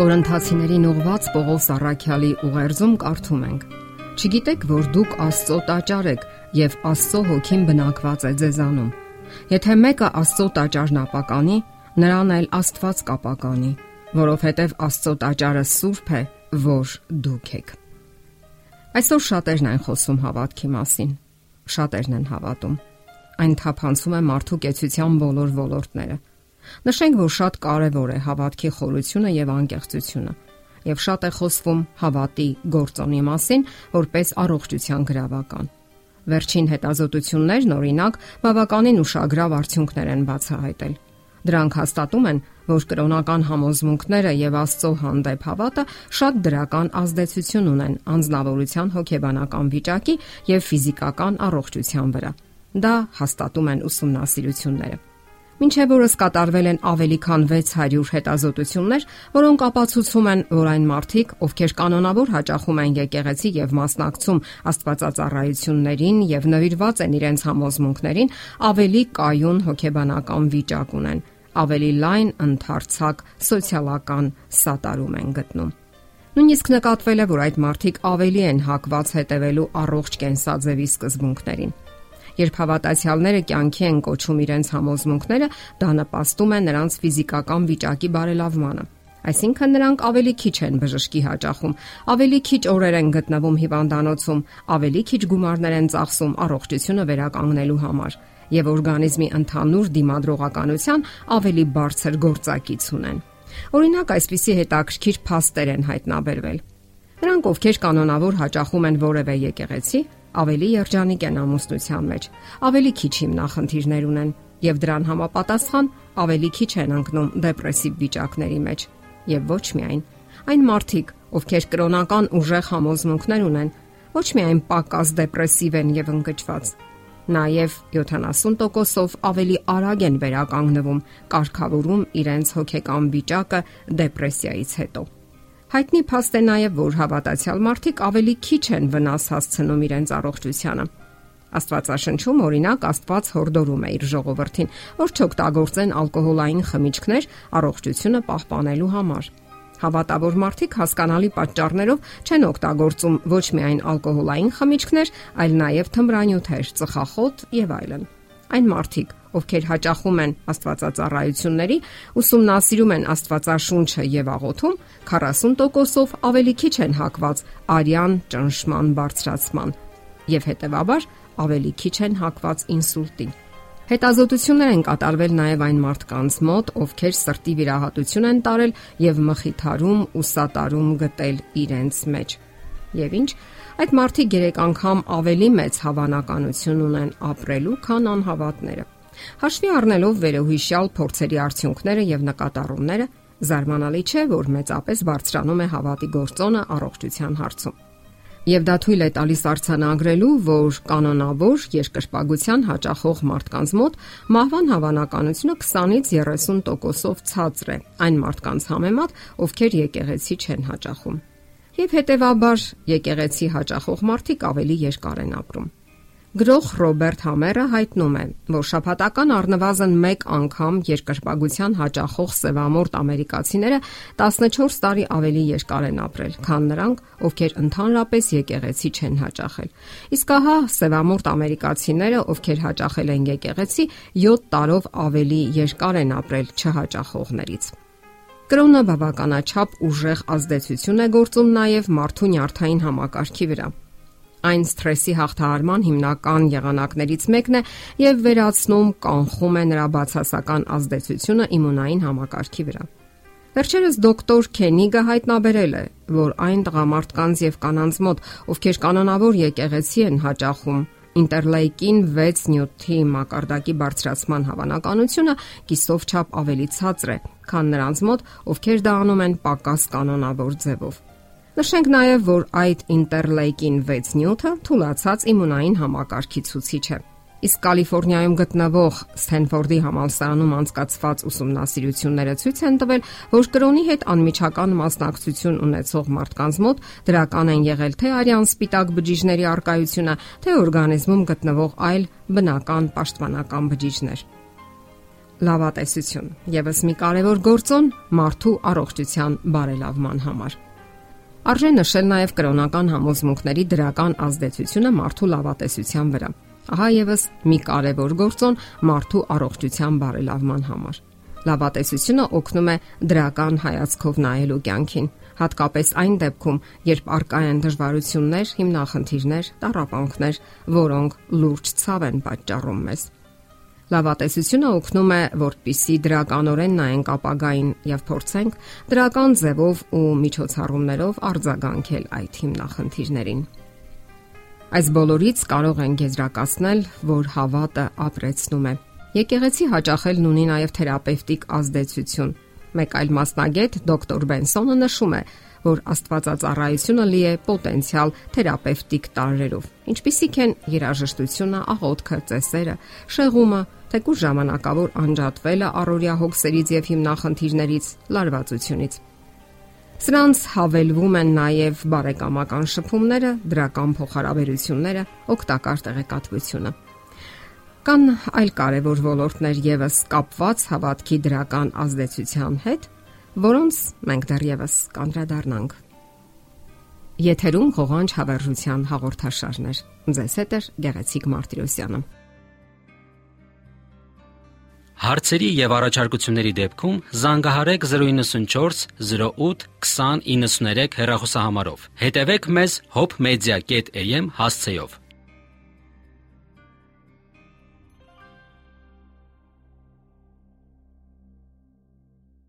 Կորինթացիներին ուղված Պողոս Առաքյալի ուղերձում կարդում ենք. Չգիտեք, որ դուք Աստծո տաճար եք եւ Աստծո հոգին բնակված է ձեզանում։ Եթե մեկը Աստծո տաճարն ապականի, նրան էլ Աստված կապականի, որովհետեւ Աստծո տաճարը սուրբ է, որ դուք եք։ Այսօր շատերն են խոսում հավատքի մասին։ Շատերն են հավատում։ Այն թափանցում է մարդու կեցության բոլոր ոլորտները Նշենք, որ շատ կարևոր է հավատքի խորությունը եւ անկեղծությունը եւ շատ է խոսվում հավատի գործոնի մասին որպես առողջության գրավական։ Վերջին հետազոտություններն օրինակ բավականին ուշագրավ արդյունքներ են բացահայտել։ Դրանք հաստատում են, որ կրոնական համոզմունքները եւ Աստծո հանդեպ հավատը շատ դրական ազդեցություն ունեն անznավորության հոգեբանական վիճակի եւ ֆիզիկական առողջության վրա։ Դա հաստատում են ուսումնասիրությունները։ Մինչև օրս կատարվել են ավելի քան 600 հետազոտություններ, որոնք ապացուցում են, որ այն մարդիկ, ովքեր կանոնավոր հաճախում են եկեղեցի եւ մասնակցում աստվածածառայություններին եւ նվիրված են իրենց համոզմունքներին, ավելի կայուն հոգեբանական վիճակ ունեն, ավելի լայն ընդարձակ սոցիալական սատարում են գտնում։ Նույնիսկ նկատվել է, որ այդ մարդիկ ավելի են հակված հետևելու առողջ կենսաձևի սկզբունքներին։ Երբ հավատացյալները կյանքի են կոչում իրենց համոզմունքները, դա նպաստում է նրանց ֆիզիկական վիճակի բարելավմանը։ Այսինքն նրանք ավելի քիչ են բժշկի հաճախում, ավելի քիչ օրեր են գտնվում հիվանդանոցում, ավելի քիչ գումարներ են ծախսում առողջությունը վերականգնելու համար եւ օրգանիզմի ընդհանուր դիմադրողականության ավելի բարձր գործակից ունեն։ Օրինակ այսպիսի հետաքրքիր փաստեր են հայտնաբերվել։ Նրանք, ովքեր կանոնավոր հաճախում են որևէ եկեղեցի, ավելի երջանիկ են ամուսնության մեջ, ավելի քիչ հիմնախնդիրներ ունեն եւ դրան համապատասխան ավելի քիչ են ընկնում դեպրեսիվ վիճակների մեջ։ Եվ ոչ միայն այն մարդիկ, ովքեր կրոնական ուժեղ համոզմունքներ ունեն, ոչ միայն պակաս դեպրեսիվ են եւ ընկճված, Նաև 70%-ով ավելի արագ են վերականգնվում, կարգավորում իրենց հոգեկան վիճակը դեպրեսիայից հետո։ Հայտնի փաստ է նաև, որ հավատացյալ մարդիկ ավելի քիչ են վնաս հասցնում իրենց առողջությանը։ Աստվածաշնչում օրինակ Աստված հորդորում է իր ժողովրդին, որ չօգտագործեն ալկոհոլային խմիչքներ առողջությունը պահպանելու համար։ Հավատավոր մարդիկ հասկանալի պատճառներով չեն օգտագործում ոչ միայն ալկոհոլային խմիչքներ, այլ նաև թմրանյութեր, ծխախոտ եւ այլն։ Այն մարդիկ, ովքեր հաճախում են Աստվածածառայությունների, ուսումնասիրում են Աստվածաշունչը եւ աղոթում, 40%-ով ավելի քիչ են հակված արյան ճնշման բարձրացման եւ հետեւաբար ավելի քիչ են հակված ինսուլտին։ Հետազոտություններ են կատարվել նաև այն մարդկանց մոտ, ովքեր սրտի վիրահատություն են տարել եւ մխիթարում ու սատարում գտել իրենց մեջ։ Եվ ինչ, այդ մարդիկ 3 անգամ ավելի մեծ հավանականություն ունեն ապրելու, քան անհավատները։ Հաշվի առնելով վերոհիշյալ փորձերի արդյունքները եւ նկատառումները, զարմանալի չէ, որ մեծապես բարձրանում է հավատի գործոնը առողջության հարցում։ Եվ դա թույլ է տալիս արցանագրելու, որ կանոնավոր երկրպագության հաճախող մարդկանց մոտ մահվան հավանականությունը 20-ից 30%-ով ցածր է այն մարդկանց համեմատ, ովքեր եկեղեցի չեն հաճախում։ Եվ հետեւաբար եկեղեցի հաճախող մարդիկ ավելի երկար են ապրում։ Գրող Ռոբերտ Համերը հայտնում է, որ շաբաթական առնվազն 1 անգամ երկրպագության հաճախող սևամորտ ամերիկացիները 14 տարի ավելի երկար են ապրել, քան նրանք, ովքեր ընդհանրապես եկեղեցի չեն հաճախել։ Իսկ ահա սևամորտ ամերիկացիները, ովքեր հաճախել են եկեղեցի, 7 տարով ավելի երկար են ապրել չհաճախողներից։ Կրոնը բավականաչափ ուժեղ ազդեցություն է գործում նաև մարդու նյարդային համակարգի վրա։ Այն սթրեսի հաղթահարման հիմնական եղանակներից մեկն է եւ վերացնում կանխում է նրա բացասական ազդեցությունը իմունային համակարգի վրա։ Վերջերս դոկտոր Քենիգը հայտնաբերել է, որ այն տղամարդկանց եւ կանանց մոտ, ովքեր կանոնավոր եկեղեցի են հաճախում, ինտերլեյկին 6 նյութի մակարդակի բարձրացման հավանականությունը կիսով չափ ավելի ցածր է, քան նրանց մոտ, ովքեր դա անում են պակաս կանոնավոր ձևով։ Նշենք նաև, որ այդ ինտերլեյկին 6 նյութը թուլացած իմունային համակարգի ցուցիչ է։ Իսկ Կալիֆոռնիայում գտնվող Սթենֆորդի համալսարանում անցկացված ուսումնասիրությունները ցույց են տվել, որ կրոնի հետ անմիջական մասնակցություն ունեցող մարդկանց մոտ դրական են եղել թե արյան սպիտակ բջիջների արկայությունը, թե օրգանիզմում գտնվող այլ բնական պաշտպանական բջիջներ։ Լավատեսություն եւս մի կարևոր գործոն մարդու առողջության բարելավման համար։ Արժե նշել նաև կրոնական համոզմունքների դրական ազդեցությունը մարդու լավատեսության վրա։ Ահա եւս մի կարևոր գործոն մարդու առողջության բարելավման համար։ Լավատեսությունը օգնում է դրական հայացքով նայելու կյանքին, հատկապես այն դեպքում, երբ արկա են դժվարություններ, հիմնախնդիրներ, տառապանքներ, որոնք լուրջ ցավ են պատճառում մեզ։ Լավատեսությունը օգնում է, որպիսի դրականորեն նայենք ապագային եւ փորձենք դրական ձևով ու միջոցառումներով արձագանքել այդ հիմնախնդիրներին։ Այս բոլորից կարող են գեզրակացնել, որ հավատը ապրեցնում է։ Եկեղեցի հաճախելն ունի նաև թերապևտիկ ազդեցություն։ Մեկ այլ մասնագետ դոկտոր Բենսոնը նշում է, որ Աստվածածառայությունը լի է պոտենցիալ թերապևտիկ տարրերով, ինչպիսիք են երաժշտությունը, աղոթքը, ծեսերը, շեղումը, թեկուզ ժամանակավոր անջատվելը առօրյա հոգսերից եւ հիմնախնդիրներից, լարվածությունից։ Սրանց հավելվում են նաև բարեկամական շփումները, դրական փոխհարաբերությունները, օգտակար տեղեկատվությունը։ Կան այլ կարևոր ոլորտներ եւս կապված հավատքի դրական ազդեցության հետ, որոնց մենք դեռևս կանդրադառնանք։ Եթերում հողանջ հավերժության հաղորդաշարներ։ Ձեզ հետ է Գեղեցիկ Մարտիրոսյանը։ Հարցերի եւ առաջարկությունների դեպքում զանգահարեք 094 08 2093 հեռախոսահամարով։ Հետևեք մեզ hopmedia.am հասցեով։